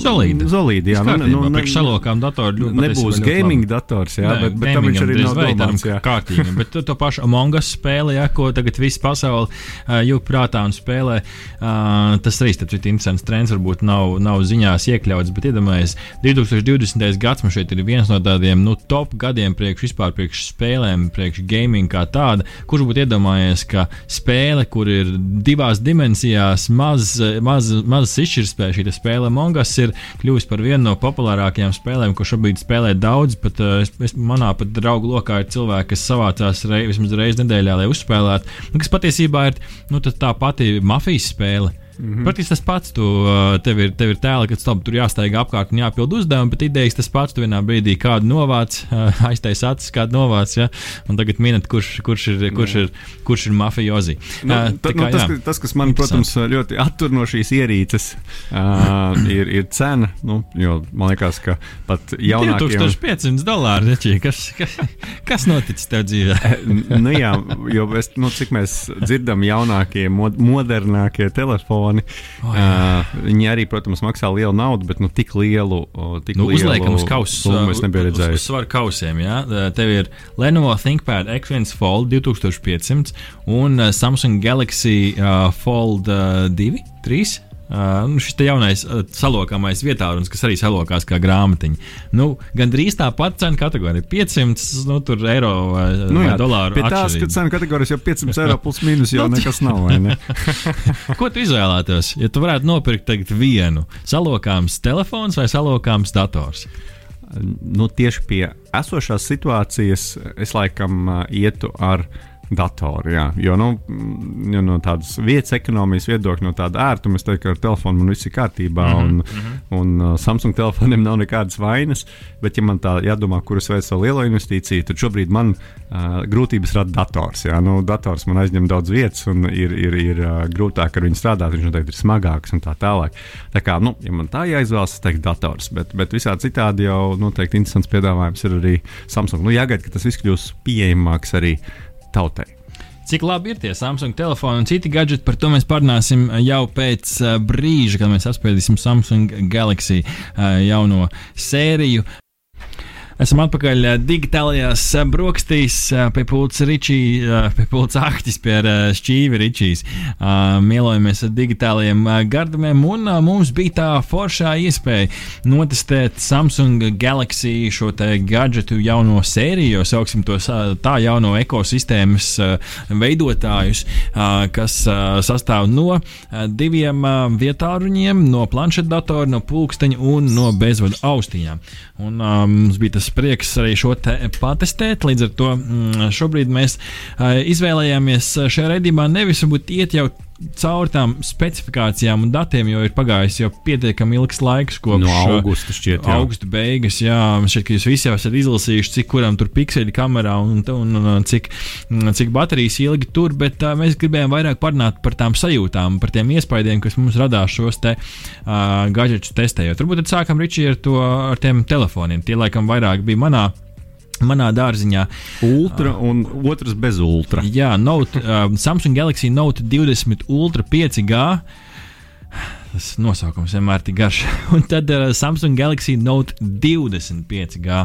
solīda. solīda jā, nu, nu, ne, salokām datoru nebūs gaming dators, jā, Nē, bet, bet tam viņš arī nav domāts. Kārtīgi, *laughs* bet to pašu Among Us spēli, jā, ko tagad viss pasauli uh, jūg prātā un spēlē, uh, tas arī ir interesants trends, varbūt nav, nav ziņās iekļauts, bet iedomājieties, 2020. gads man šeit ir viens no tādiem nu, top gadiem priekš vispār priekš spēlēm, priekš gaming kā tāda, kurš būtu iedomājies, ka spēle, kur ir divās dimensijās, maz, maz, mazas izšķirtspējas. Šī spēle Mongas ir kļuvusi par vienu no populārākajām spēlēm, ko šobrīd spēlē daudz. Pat, eh, es, es, manā pat draugu lokā ir cilvēki, kas savācās rei, vismaz reizes nedēļā, lai uzspēlētu. Nu, kas patiesībā ir nu, tā pati mafijas spēle Mm -hmm. Praktiski tas pats. Tu, tev, ir, tev ir tēli, ka stop, tur jāsteigā apkārt un jāpild uzdevumi, bet idejas tas pats. Tu vienā brīdī kādu novāc, *laughs* aiztais acis, kādu novāc, ja? un tagad minēt, kurš, kurš, ir, kurš, ir, kurš ir mafiozi. Nu, tā, kā, nu, tas, tas, kas man, protams, ļoti attur no šīs ierīces, uh, ir, ir cena. Nu, jo, man liekas, ka pat jaunākiem... 2500 dolāri, reķī, kas, kas, kas noticis tev dzīvē? nu, jā, jo es, nu, cik mēs dzirdam, jaunākie, mod, modernākie telefoni telefoni. Oh, uh, viņi arī, protams, maksā lielu naudu, bet nu, tik lielu, tik nu, lielu uzliekam uz kausa. Es nebiju redzējis. Uz, uz svaru kausiem, jā. Tev ir Lenovo ThinkPad X1 Fold 2500 un Samsung Galaxy uh, Fold uh, 2, 3. Uh, šis jaunais salokāmais vietārunis, kas arī salokās kā grāmatiņa. Nu, Gan drīz tā pati cena kategorija - 500 nu, eiro vai, nu, jā, vai dolāru. Pie tās, ka cena kategorijas jau 500 eiro plus mīnus jau *laughs* nu, nekas nav. Ne? *laughs* Ko tu izvēlētos? Ja tu varētu nopirkt vienu salokāms telefons vai salokāms dators? Nu, tieši pie esošās situācijas es laikam uh, ietu ar uh, datoru. Jā. Jo nu, jo no tādas vietas ekonomijas viedokļa, no tāda ērtuma, es teiktu, ka ar telefonu man viss ir kārtībā. Mm -hmm. un, mm -hmm. un uh, Samsung telefoniem nav nekādas vainas. Bet, ja man tā jādomā, kuras veids savu lielo investīciju, tad šobrīd man uh, grūtības rada dators. Jā. Nu, dators man aizņem daudz vietas, un ir, ir, ir uh, grūtāk ar viņu strādāt. Viņš noteikti ir smagāks un tā tālāk. Tā kā, nu, ja man tā jāizvēlas, tad teiktu dators. Bet, bet visādi citādi jau noteikti interesants piedāvājums ir arī Samsung. Nu, jāgaida, ka tas viss kļūs pieejamāks arī tautai. Cik labi ir tie Samsung telefoni un citi gadgeti, par to mēs parunāsim jau pēc uh, brīža, kad mēs apspriedīsim Samsung Galaxy uh, jauno sēriju. Esam atpakaļ eh, digitālajās eh, brokastīs eh, pie pulca Ričija, pie pulca Ahtis, pie šķīvi Ričijas. Mielojamies ar digitālajiem gardumiem, un mums bija tā foršā iespēja notestēt Samsung Galaxy šo te gadgetu jauno sēriju, jo sauksim to tā jauno ekosistēmas veidotājus, kas sastāv no diviem vietāruņiem, no planšetdatora, no pulksteņa un no bezvadu austiņām. Un, um, mums bija tas prieks arī šo te patestēt. Līdz ar to mm, šobrīd mēs uh, izvēlējāmies šajā redzībā nevis iet jau cauri tām specifikācijām un datiem, jo ir pagājis jau pietiekami ilgs laiks, kopš no augusta šķiet. Jā. Augusta beigas, jā, šķiet, ka jūs visi jau esat izlasījuši, cik kuram tur pikseļi kamerā un, un, un cik, cik baterijas ilgi tur, bet uh, mēs gribējām vairāk parunāt par tām sajūtām, par tiem iespaidiem, kas mums radās šos te uh, gadgetus testējot. Varbūt tad sākam Ričī ar, to, ar tiem telefoniem. Tie laikam vairāk bija manā manā dārziņā. Ultra un otrs bez ultra. Jā, Note, uh, Samsung Galaxy Note 20 Ultra 5G. Tas nosaukums vienmēr ir tik garš. *laughs* Un tad uh, Samsung Galaxy Note 25G.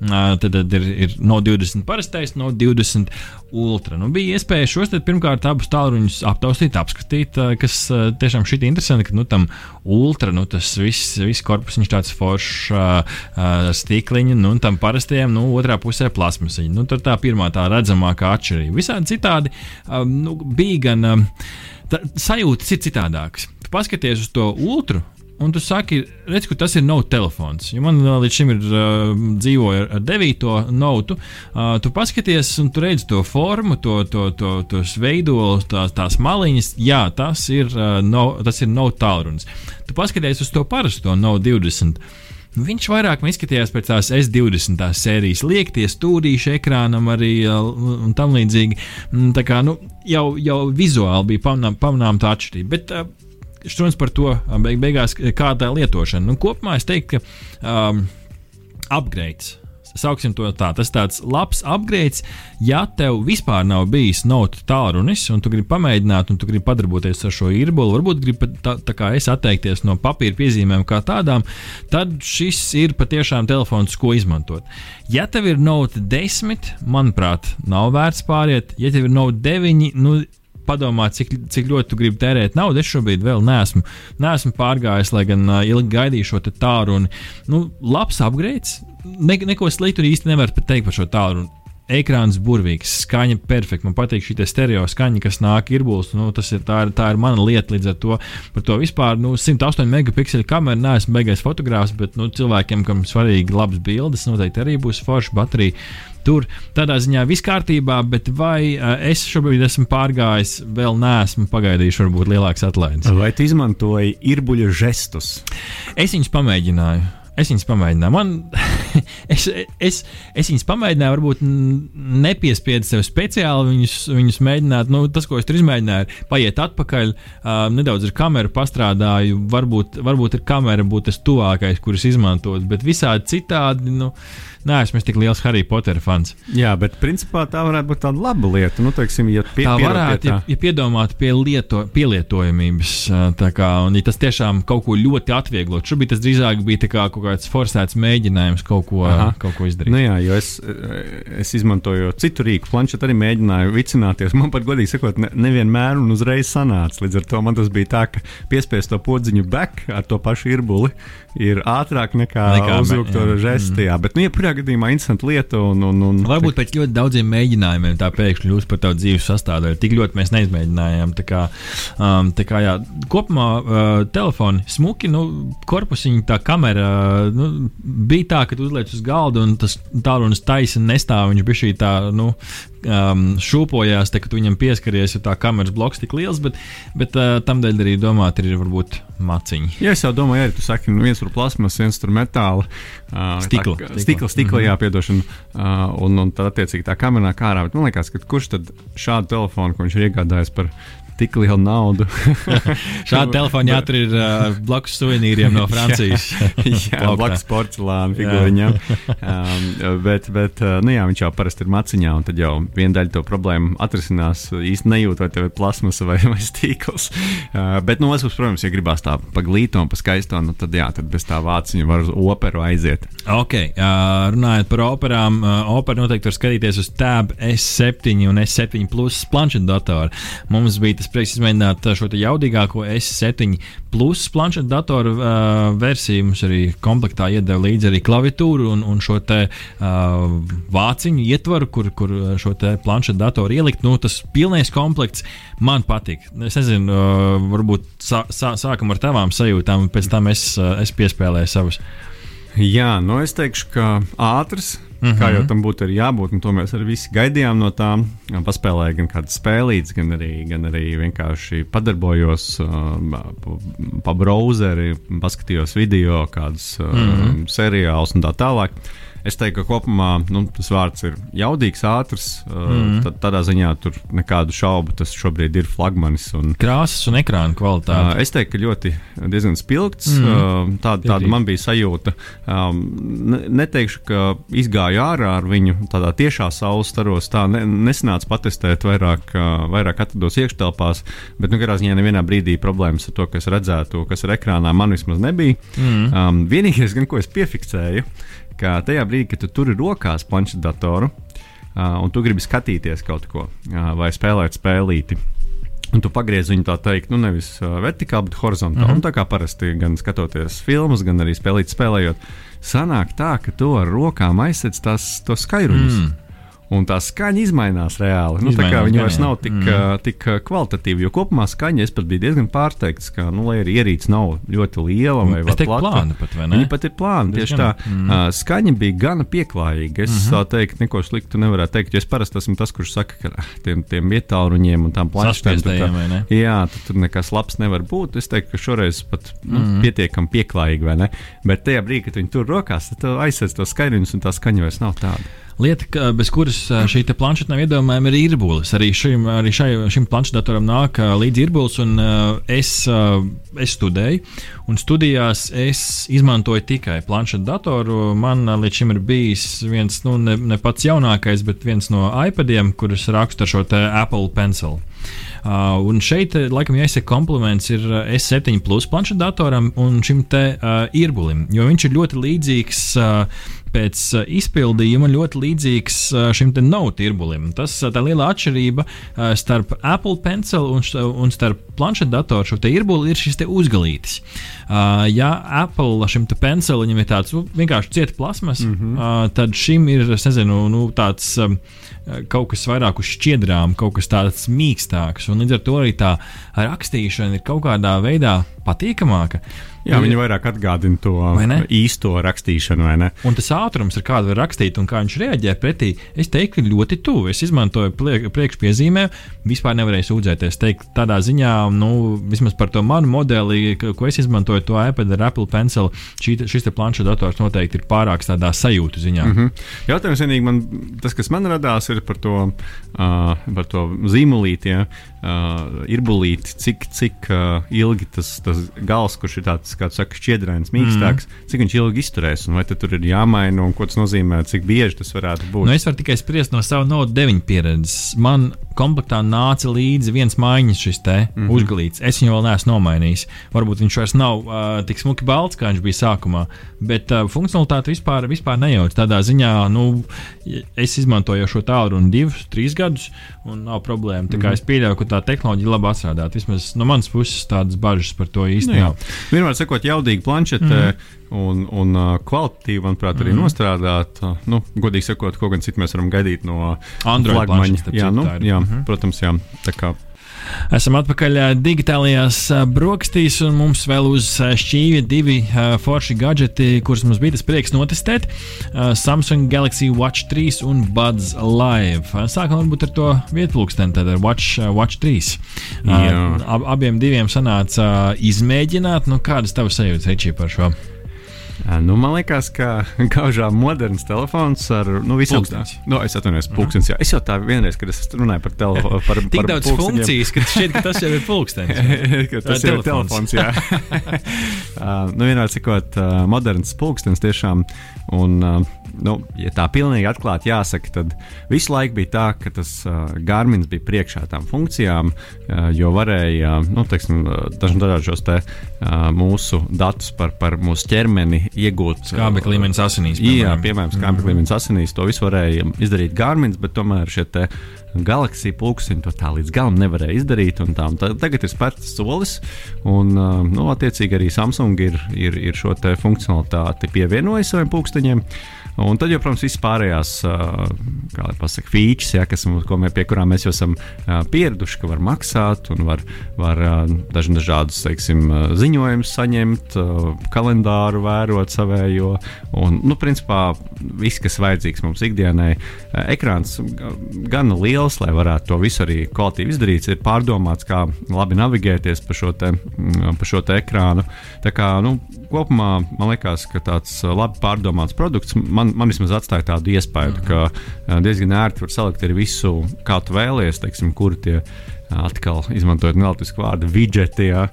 Uh, tad, tad ir, ir Note 20 parastais, Note 20 Ultra. Nu, bija iespēja šos pirmkārt abus tālruņus aptaustīt, apskatīt, uh, kas uh, tiešām šī interesanti, ka nu, tam Ultra, nu, tas viss, viss korpus, viņš tāds foršs uh, uh, stikliņš, nu, un tam parastajam, nu, otrā pusē plasmasiņa. Nu, tur tā pirmā tā redzamākā atšķirība. Visādi citādi um, nu, bija gan. Um, tā, sajūtas ir citādākas. Tu paskaties uz to ultra. Un tu saki, redz, ka tas ir Note telefons. Jo man līdz šim ir uh, dzīvoja ar, ar 9. Note. Uh, tu paskaties, un tu redz to formu, to, to, to, tos veidolus, tās, tās maliņas. Jā, tas ir, uh, no, tas ir Note tālrunis. Tu paskaties uz to parasto Note 20. Viņš vairāk izskatījās pēc tās S20 sērijas, liekties stūrīšu ekrānam arī un tam līdzīgi. Mm, tā kā nu, jau, jau vizuāli bija pamanām, pamanām tā atšķirība. Bet, uh, Šķiet par to beig beigās, kāda ir lietošana. Nu, kopumā es teiktu, ka um, upgrades sauksim to tā. Tas tāds labs upgrades, ja tev vispār nav bijis notu tālrunis, un tu gribi pamēģināt, un tu gribi padarboties ar šo īrbolu, varbūt gribi tā, tā kā es atteikties no papīra piezīmēm kā tādām, tad šis ir patiešām telefons, ko izmantot. Ja tev ir note 10, manuprāt, nav vērts pāriet, ja tev ir note 9, nu, padomā, cik, cik ļoti tu gribi tērēt naudu. Es šobrīd vēl neesmu, neesmu pārgājis, lai gan uh, ilgi gaidīju šo tālruni. Nu, labs upgrades, ne, neko sliktu īsti nevar pateikt par šo tālruni. Ekrāns burvīgs, skaņa perfekta. Man patīk šī stereo skaņa, kas nāk īrbulis. Nu, tas ir, tā ir, tā ir mana lieta. Līdz ar to par to vispār nu, 108 megapikseli kameru neesmu beigais fotogrāfs, bet nu, cilvēkiem, kam svarīgi labas bildes, noteikti arī būs forša baterija. Tur tādā ziņā viss kārtībā, bet vai uh, es šobrīd esmu pārgājis, vēl neesmu pagaidījis, varbūt lielāks atlaides. Vai tu izmantoji īrbuļu žestus? Es viņus pamēģināju. Es viņus pamēģināju. Man, *laughs* es, es, es viņus pamēģināju, varbūt nepiespiedu sev speciāli viņus, viņus mēģināt. Nu, tas, ko es tur izmēģināju, ir paiet atpakaļ, uh, nedaudz ar kameru pastrādāju. Varbūt, varbūt ar kameru būtu tas tuvākais, kurus izmantot, bet visādi citādi. Nu, Nē, esmu tik liels Harry Potter fans. Jā, bet principā tā varētu būt tāda laba lieta. Nu, teiksim, ja pie, tā varētu, pie tā. ja, ja piedomāt pie lieto, pielietojamības. Kā, un ja tas tiešām kaut ko ļoti atvieglot. Šobrīd tas drīzāk bija kā kaut kāds forsēts mēģinājums kaut ko, Aha. kaut ko izdarīt. Nu jā, jo es, es izmantoju citu rīku, planšetu arī mēģināju vicināties. Man pat godīgi sakot, ne, nevienmēr un uzreiz sanāca. Līdz ar to man tas bija tā, ka piespiest to podziņu back ar to pašu irbuli ir ātrāk nekā, nekā uzvilkt to žestu. Mm. Bet, nu, ja jebkurā gadījumā interesanta lieta. Un, un, un, Varbūt pēc ļoti daudziem mēģinājumiem tā pēkšņi kļūst par tādu dzīves sastāvdaļu. Tik ļoti mēs neizmēģinājām. Tā kā, um, tā kā, jā, kopumā uh, telefoni smuki, nu, korpusiņa, tā kamera nu, bija tā, ka tu uzliec uz galda un tas tālrunis taisa nestāv. Viņš bija šī tā, nu, um, šūpojās, te, kad viņam pieskaries, jo tā kameras bloks tik liels, bet, bet uh, tam dēļ arī domāt, ir varbūt maciņi. Jā, es jau domāju, arī tu saki, nu, viens tur plasmas, viens tur metāla. Uh, stikla. Tā, stikla, stikla, mm -hmm. jā, piedošana. Uh, un, un tad, attiecīgi, tā kamerā kā ārā. Bet man liekas, ka kurš tad šādu telefonu, ko viņš ir iegādājies par tik lielu naudu. *laughs* Šādi telefoni jāatur ir uh, blakus suvenīriem no *laughs* Francijas. *laughs* jā, jā blakus porcelāna figūriņām. um, bet, bet nu jā, viņš jau parasti ir maciņā, un tad jau viena daļa to problēmu atrisinās īsti nejūt, vai tev ir plasmasa vai, vai stīkls. Uh, bet no nu, otras puses, protams, ja gribās tā paglīto un paskaisto, nu, tad jā, tad bez tā vāciņa var uz operu aiziet. Ok, uh, runājot par operām, uh, opera noteikti var skatīties uz Tab S7 un S7 Plus planšetdatoru. Mums bija tas prieks izmēģināt šo jaudīgāko S7 plus planšetu datoru uh, versiju. Mums arī komplektā iedeva līdzi arī klaviatūru un, un šo te uh, vāciņu ietvaru, kur, kur šo te planšetu datoru ielikt. Nu, tas pilnais komplekts man patīk. Es nezinu, uh, varbūt sā, sā, sākam ar tavām sajūtām, un pēc tam es, uh, es piespēlēju savus. Jā, nu es teikšu, ka ātrs. Mm -hmm. Kā jau tam būtu jābūt, un to mēs arī visi gaidījām no tām. Paspēlēju gan kādas spēlītas, gan arī, gan arī vienkārši padarbojos uh, pa browseri, paskatījos video, kādas uh, mm -hmm. seriālus un tā tālāk. Es teiktu, ka kopumā nu, tas vārds ir jaudīgs, ātrs. Mm. Tad, tādā ziņā tur nekādu šaubu tas šobrīd ir flagmanis. Un, Krāsas un ekrāna kvalitāte. Es teiktu, ka ļoti diezgan spilgts. Mm. Tāda, tāda man bija sajūta. Neteikšu, ka izgāju ārā ar viņu tādā tiešā saules staros. Tā ne, nesanāca patestēt vairāk, vairāk atrados iekštelpās, bet nu, katrā ziņā nevienā brīdī problēmas ar to, kas redzētu, kas ir ekrānā, man vismaz nebija. Mm. Um, vienīgais, gan, ko es piefiksēju, ka tajā brīdī, kad tu turi rokās planšetdatoru uh, un tu gribi skatīties kaut ko uh, vai spēlēt spēlīti. Un tu pagriez viņu tā teikt, nu nevis uh, vertikāli, bet horizontāli. Mm -hmm. Un tā kā parasti gan skatoties filmas, gan arī spēlīt, spēlējot, sanāk tā, ka tu ar rokām aizsec tās skaidrumus. Mm un tā skaņa izmainās reāli. Nu, izmainās, tā kā viņa vairs nav tik, mm. tik kvalitatīva, jo kopumā skaņa es pat biju diezgan pārsteigts, ka, nu, lai arī ierīce nav ļoti liela vai plata, plāna pat, vai ne? Viņa pat ir plāna. Tieši tā, mm. skaņa bija gana pieklājīga. Es mm -hmm. tā teikt, neko sliktu nevarētu teikt, jo es parasti esmu tas, kurš saka, ka tiem, tiem vietāluņiem un tām planšetēm tā, jā, tur nekas labs nevar būt. Es teiktu, ka šoreiz pat nu, mm. pietiekami pieklājīgi, vai ne? Bet tajā brīdī, kad viņi tur rokās, tad aizsēs to skaidrumus un tā skaņa vairs nav tāda. Lieta, ka, bez kuras šī planšeta nav iedomājama, ir īrbulis. Arī, šim, arī šai, šim planšetdatoram nāk līdzi īrbulis, un es, es studēju. Un studijās es izmantoju tikai planšetdatoru. Man līdz šim ir bijis viens, nu, ne, ne pats jaunākais, bet viens no iPadiem, kurus rakstu ar šo Apple Pencil. Uh, un šeit, laikam, jāizsaka kompliments ir S7 plus planšetdatoram un šim te uh, īrbulim, jo viņš ir ļoti līdzīgs. Uh, pēc uh, izpildījuma ļoti līdzīgs uh, šim te nav tirbulim. Tas uh, tā liela atšķirība starp Apple Pencil un, un starp planšetdatoru šo te irbuli ir šis te uzgalītis. Ja Apple šim te pencilim ir tāds nu, vienkārši cieta plasmas, mm -hmm. tad šim ir, es nezinu, nu, tāds kaut kas vairāk uz šķiedrām, kaut kas tāds mīkstāks. Un līdz ar to arī tā rakstīšana ir kaut kādā veidā patīkamāka. Jā, viņi vairāk atgādina to īsto rakstīšanu, vai ne? Un tas ātrums, ar kādu var rakstīt un kā viņš reaģē pretī, es teiktu, ļoti tuvu. Es izmantoju priekšpiezīmē, vispār nevarēju sūdzēties. Teikt, tādā ziņā, nu, vismaz par to manu modeli, ko es izmantoju, to iPad ar Apple Pencil, šī, šis planšetdators noteikti ir pārāks tādā sajūtu ziņā. Mm -hmm. Jautājums vienīgi man, tas, kas man radās, ir par to, uh, par to zīmolīti, ja, uh, irbulīti, cik, cik uh, ilgi tas, tas gals, kurš ir tāds kā saka, šķiedrains, mīkstāks, mm. cik viņš ilgi izturēs, un vai tur ir jāmaina, un ko tas nozīmē, cik bieži tas varētu būt. Nu, es varu tikai spriest no sava Note 9 pieredzes. Man komplektā nāca līdzi viens maiņas šis te mm -hmm. uzgalīts. Es viņu vēl neesmu nomainījis. Varbūt viņš vairs nav uh, tik smuki balts, kā viņš bija sākumā, bet uh, funkcionalitāte vispār, vispār nejauc. Tādā ziņā, nu, es izmantoju šo tālruni divus, trīs gadus, un nav problēma. Tā kā mm -hmm. es pieļauju, ka tā tehnoloģija labi atstrādāta. Vismaz no manas puses tādas bažas par to īstenībā. Nu, Vienmēr sakot, jaudīgi planšetē. Mm -hmm un, un uh, kvalitatīvi, manuprāt, arī mm. nostrādāt. Uh, nu, godīgi sakot, ko gan citu mēs varam gaidīt no Android flagmaņa. Jā, nu, jā mm -hmm. protams, jā. Tā kā Esam atpakaļ digitālajās brokastīs, un mums vēl uz šķīvja divi forši gadgeti, kurus mums bija tas prieks notestēt. Samsung Galaxy Watch 3 un Buds Live. Sākam varbūt ar to vietplūksteni, tad ar Watch, Watch 3. Ab, abiem diviem sanāca izmēģināt, nu kādas tavas sajūtas, Ričī, par šo? Nu, man liekas, ka *laughs* gaužām moderns telefons ar nu, visām tādām nu, es atvainojos, pulkstenis. Jā. Es jau tā vienreiz, kad es runāju par telefonu, *laughs* par, Tik par daudz funkcijas, ka šķiet, ka tas jau ir pulkstenis. *laughs* tas ir telefons. Jā, uh, nu, vienmēr sakot, uh, moderns pulkstenis tiešām. Un, uh, nu, ja tā pilnīgi atklāti jāsaka, tad visu laiku bija tā, ka tas uh, Garmins bija priekšā tām funkcijām, uh, jo varēja nu, teiksim, dažādus te, uh, mūsu datus par, par mūsu ķermeni iegūt. Skābekļa līmenis asinīs. Piemēram. Jā, piemēram, skābekļa mm -hmm. līmenis asinīs. To visu varēja izdarīt Garmins, bet tomēr šie te Galaxija pulksteņi to tā līdz galam nevarēja izdarīt. Tā, tagad ir spērts solis, un nu, attiecīgi arī Samsung ir, ir, ir šo funkcionalitāti pievienojis saviem pulksteņiem. Un tad, jau, protams, viss pārējās, kā lai pasakā, features, ja, kas, mēs, pie kurām mēs jau esam pieraduši, ka var maksāt un var, var dažādus, teiksim, ziņojumus saņemt, kalendāru vērot savējo. Un, nu, principā, viss, kas vajadzīgs mums ikdienai, ekrāns gan liels, lai varētu to visu arī kvalitīvi izdarīt, ir pārdomāts, kā labi navigēties pa šo, te, pa šo te ekrānu. Tā kā, nu, kopumā man liekas, ka tāds labi pārdomāts produkts man, man vismaz atstāja tādu iespēju, mm ka diezgan ērti var salikt arī visu, kā tu vēlies, teiksim, kur tie atkal izmantojot nelietisku vārdu, vidžeti, ja,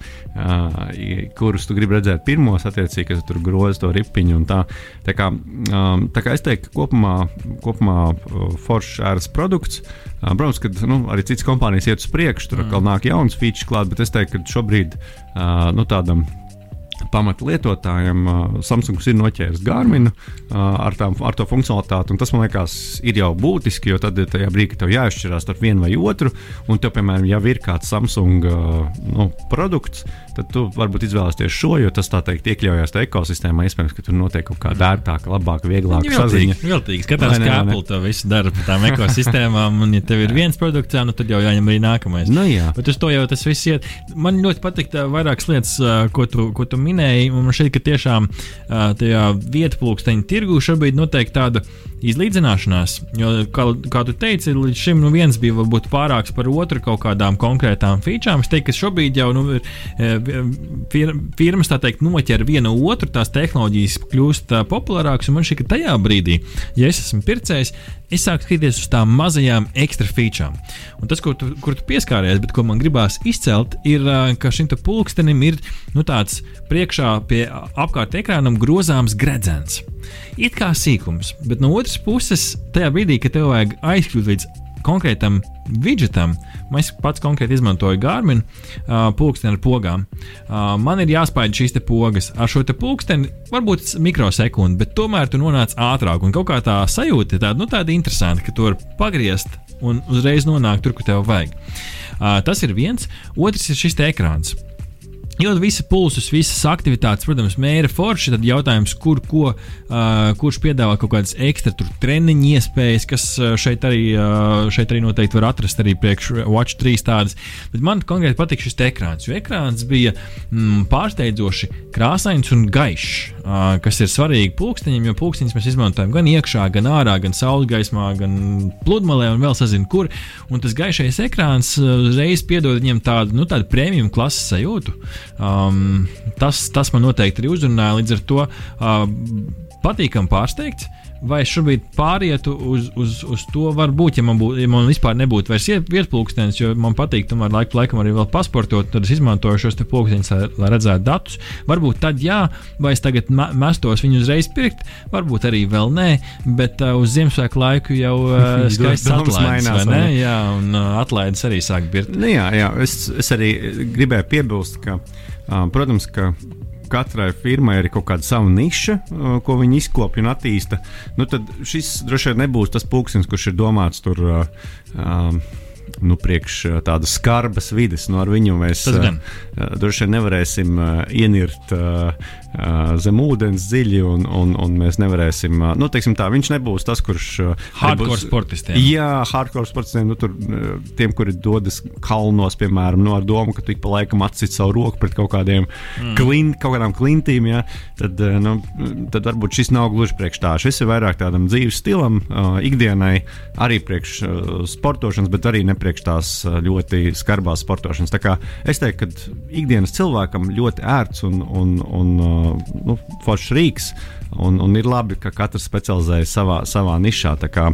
kurus tu gribi redzēt pirmos, attiecīgi, kas tur groza to ripiņu. Tā, tā, kā, tā kā es teiktu, ka kopumā, kopumā foršs ēras produkts. Protams, ka nu, arī citas kompānijas iet uz priekšu, tur atkal mm. nāk jauns feature klāt, bet es teiktu, ka šobrīd nu, tādam pamatlietotājiem Samsungs ir noķēris Garminu ar, tām, ar to funkcionalitāti. Tas man liekas, ir jau būtiski, jo tad tajā brīdī, kad tev jāizšķirās starp vienu vai otru, un tev, piemēram, jau ir kāds Samsung nu, produkts, tad tu varbūt izvēlēsies šo, jo tas tā teikt iekļaujās tajā ekosistēmā. Iespējams, ka tur notiek kaut kāda ērtāka, labāka, vieglāka saziņa. Viltīgi, skatās, kā Apple to visu dara par tām ekosistēmām, un ja tev ir viens produkts, nu tad jau jāņem arī nākamais. Nu, jā. Bet uz to jau tas viss iet. Man ļoti patīk vairākas lietas, ko tu, ko tu minēji, un man šķiet, ka tiešām tajā vietplūksteņa tirgū šobrīd notiek tāda izlīdzināšanās. Jo, kā, kā tu teici, līdz šim nu, viens bija varbūt pārāks par otru kaut kādām konkrētām featurām. Es teiktu, ka šobrīd jau nu, ir, fir, firmas teikt, noķer vienu otru, tās tehnoloģijas kļūst populārākas. Man šķiet, ka tajā brīdī, ja es esmu pircējs, es sāku skatīties uz tām mazajām ekstra featurām. Un tas, kur tu, kur tu pieskāries, bet ko man gribās izcelt, ir, ka šim pulkstenim ir nu, tāds priekšā pie apkārt ekrānam grozāms gredzens. It kā sīkums, bet no otras puses, tajā brīdī, kad tev vajag aizkļūt līdz konkrētam widgetam, es pats konkrēti izmantoju Garmin uh, pulksteni ar pogām. Uh, man ir jāspēj šīs pogas. Ar šo pulksteni varbūt mikrosekundi, bet tomēr tu nonāc ātrāk. Un kaut kā tā sajūta ir tāda, nu, tāda interesanta, ka tu vari pagriezt un uzreiz nonākt tur, kur tev vajag. Uh, tas ir viens. Otrs ir šis ekrāns. Jo visi pulsus, visas aktivitātes, protams, mēra forši. Tad jautājums, kur, ko, uh, kurš piedāvā kaut kādas ekstra treniņu iespējas, kas šeit arī, uh, šeit arī noteikti var atrast arī priekš Watch 3 tādas. Bet man konkrēti patīk šis ekrāns, jo ekrāns bija mm, pārsteidzoši krāsains un gaišs, uh, kas ir svarīgi pulksteņiem, jo pulksteņus mēs izmantojam gan iekšā, gan ārā, gan saules gaismā, gan pludmalē un vēl sazinu, kur. Un tas gaišais ekrāns uzreiz piedod viņam tādu, nu, tādu prēmiju klases sajūtu. Um, tas, tas man noteikti arī uzrunāja. Līdz ar to uh, patīkami pārsteigts. Vai šobrīd pārietu uz, uz, uz to, varbūt, ja man, būt, ja man vispār nebūtu vairs vietpulkstenis, jo man patīk, tomēr laiku laikam arī vēl pasportot, tad es izmantoju šos pulksteņus, lai, lai redzētu datus. Varbūt tad jā, vai es tagad mestos viņu uzreiz pirkt, varbūt arī vēl nē, bet uh, uz Ziemassvētku laiku jau uh, *laughs* skaists atlaides, mainās, vai ne? Jā, un uh, atlaides arī sāk birkt. Nu, jā, jā, es, es arī gribēju piebilst, ka Protams, ka katrai firmai ir kaut kāda sava niša, ko viņi izkopja un attīsta. Nu, tad šis droši vien nebūs tas pulkstenis, kurš ir domāts tur. Uh, nu, priekš tādas skarbas vidas. Nu, ar viņu mēs uh, droši vien nevarēsim ienirt zem ūdens dziļi, un, un, un mēs nevarēsim. Nu, teiksim, tā, viņš nebūs tas, kurš. Hardcore nebūs, sportistiem. Jā, hardcore sportistiem, nu, tur, tiem, kuri dodas kalnos, piemēram, nu, ar domu, ka tu ik pa laikam atcīt savu roku pret kaut, kādiem mm. klin, kaut kādām klintīm, ja, tad, nu, tad varbūt šis nav gluži priekš tā. Šis ir vairāk tādam dzīves stilam, ikdienai, arī priekš sportošanas, bet arī ne priekš tās ļoti skarbās sportošanas. Tā kā es teiktu, ka ikdienas cilvēkam ļoti ērts un, un, un nu, foršs rīks. Un, un ir labi, ka katrs specializējas savā, savā nišā. Tā kā,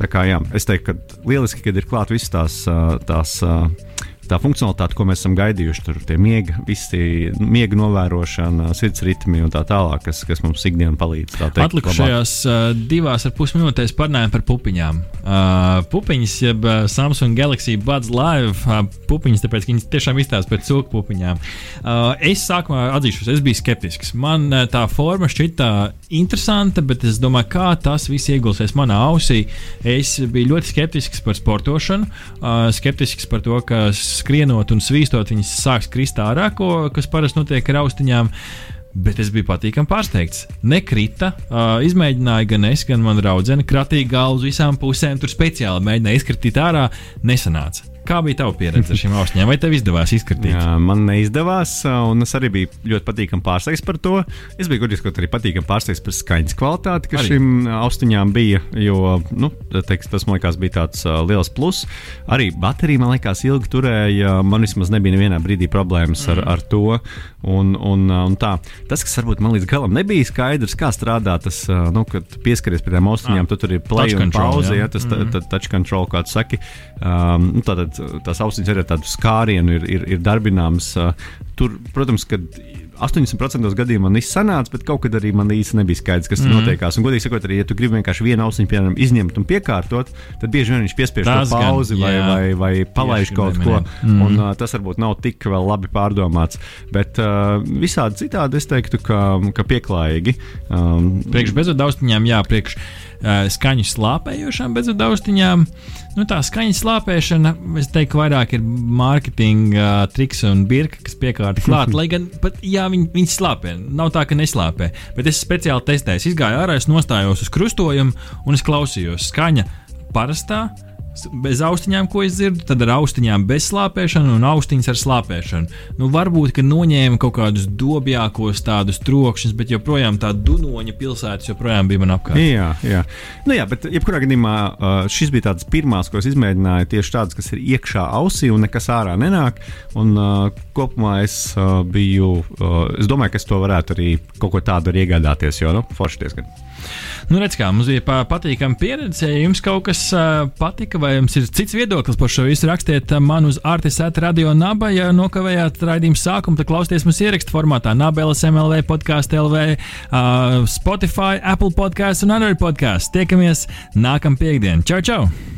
tā kā, jā, es teiktu, ka lieliski, kad ir klāts visas tās, tās tā funkcionalitāte, ko mēs esam gaidījuši, tur tie miega, visi miega novērošana, sirds ritmi un tā tālāk, kas, kas mums ikdienā palīdz. Atlikušajās uh, divās ar pus minūtēs parunājam par pupiņām. Uh, pupiņas, jeb uh, Samsung Galaxy Buds Live uh, pupiņas, tāpēc, ka viņas tiešām izstāsta pēc cūku pupiņām. Uh, es sākumā atzīšos, es biju skeptisks. Man uh, tā forma šķita interesanta, bet es domāju, kā tas viss iegulsies manā ausī. Es biju ļoti skeptisks par sportošanu, uh, skeptisks par to, ka skrienot un svīstot, viņas sāks krist ārā, ko, kas parasti notiek ar austiņām. Bet es biju patīkami pārsteigts. Nekrita, uh, izmēģināja gan es, gan mana draudzene, kratīja galvu uz visām pusēm, tur speciāli mēģināja izkritīt ārā, nesanāca. Kā bija tava pieredze ar šīm austiņām? Vai tev izdevās izkritīt? Jā, man neizdevās, un es arī biju ļoti patīkami pārsteigts par to. Es biju godīgi sakot, arī patīkami pārsteigts par skaņas kvalitāti, kas šīm austiņām bija. Jo nu, teiks, tas man liekas, bija tāds liels pluss. Arī baterija man liekas ilgi turēja. Man vismaz nebija nevienā brīdī problēmas ar, ar to. Un, un, un tā. Tas, kas varbūt man līdz galam nebija skaidrs, kā strādā tas, nu, kad pieskaries pie tām austiņām, Ah, tad tur ir control, pauze. Ja, tas mm -hmm. touch control, kā tu saki. Um, nu, tātad tās austiņas arī ar tādu skārienu ir, ir, ir darbināmas. Tur, protams, kad 80% gadījumā man viss sanāca, bet kaut kad arī man īsti nebija skaidrs, kas mm. -hmm. notiekās. Un, godīgi sakot, arī, ja tu gribi vienkārši vienu austiņu piemēram, izņemt un piekārtot, tad bieži vien viņš piespiež Tas to gan, pauzi vai, jā. vai, vai palaiž kaut ko. minēt. Mhm. Un, uh, tas varbūt nav tik labi pārdomāts. Bet uh, visādi citādi es teiktu, ka, ka pieklājīgi. Um, Priekš bezvadu austiņām, jā, priekš uh, skaņu slāpējošām bezvadu austiņām. Nu, tā skaņas slāpēšana, es teiktu, vairāk ir mārketinga uh, triks un birka, kas piekārta klāt. *laughs* lai gan, pat, jā, viņi, viņi slāpē. Nav tā, ka neslāpē. Bet es speciāli testēju, es gāju ārā, es nostājos uz krustojumu un es klausījos skaņa parastā. Bez austiņām, ko es dzirdu, tad ar austiņām bez slāpēšana un austiņas ar slāpēšanu. Nu, varbūt, ka noņēma kaut kādus dobjākos tādus trokšņus, bet joprojām tā Dunoņa pilsētas joprojām bija man apkārt. Jā, jā. Nu, jā, bet jebkurā gadījumā šis bija tāds pirmās, ko es izmēģināju, tieši tāds, kas ir iekšā ausī un nekas ārā nenāk. Un, kopumā es biju, es domāju, ka es to varētu arī kaut ko tādu arī iegādāties, jo, nu, forši diezgan. Nu, redz, kā mums bija pa- patīkama pieredze. Ja jums kaut kas patika, vai jums ir cits viedoklis par šo visu, rakstiet man uz Artisēta radio naba. Ja nokavējāt raidījumu sākumu, tad klausieties mums ierakstu formātā Nabelas MLV, podkāstu LV, Spotify, Apple podkāstu un Android podkāstu. Tiekamies nākamā piekdiena. Čau, čau!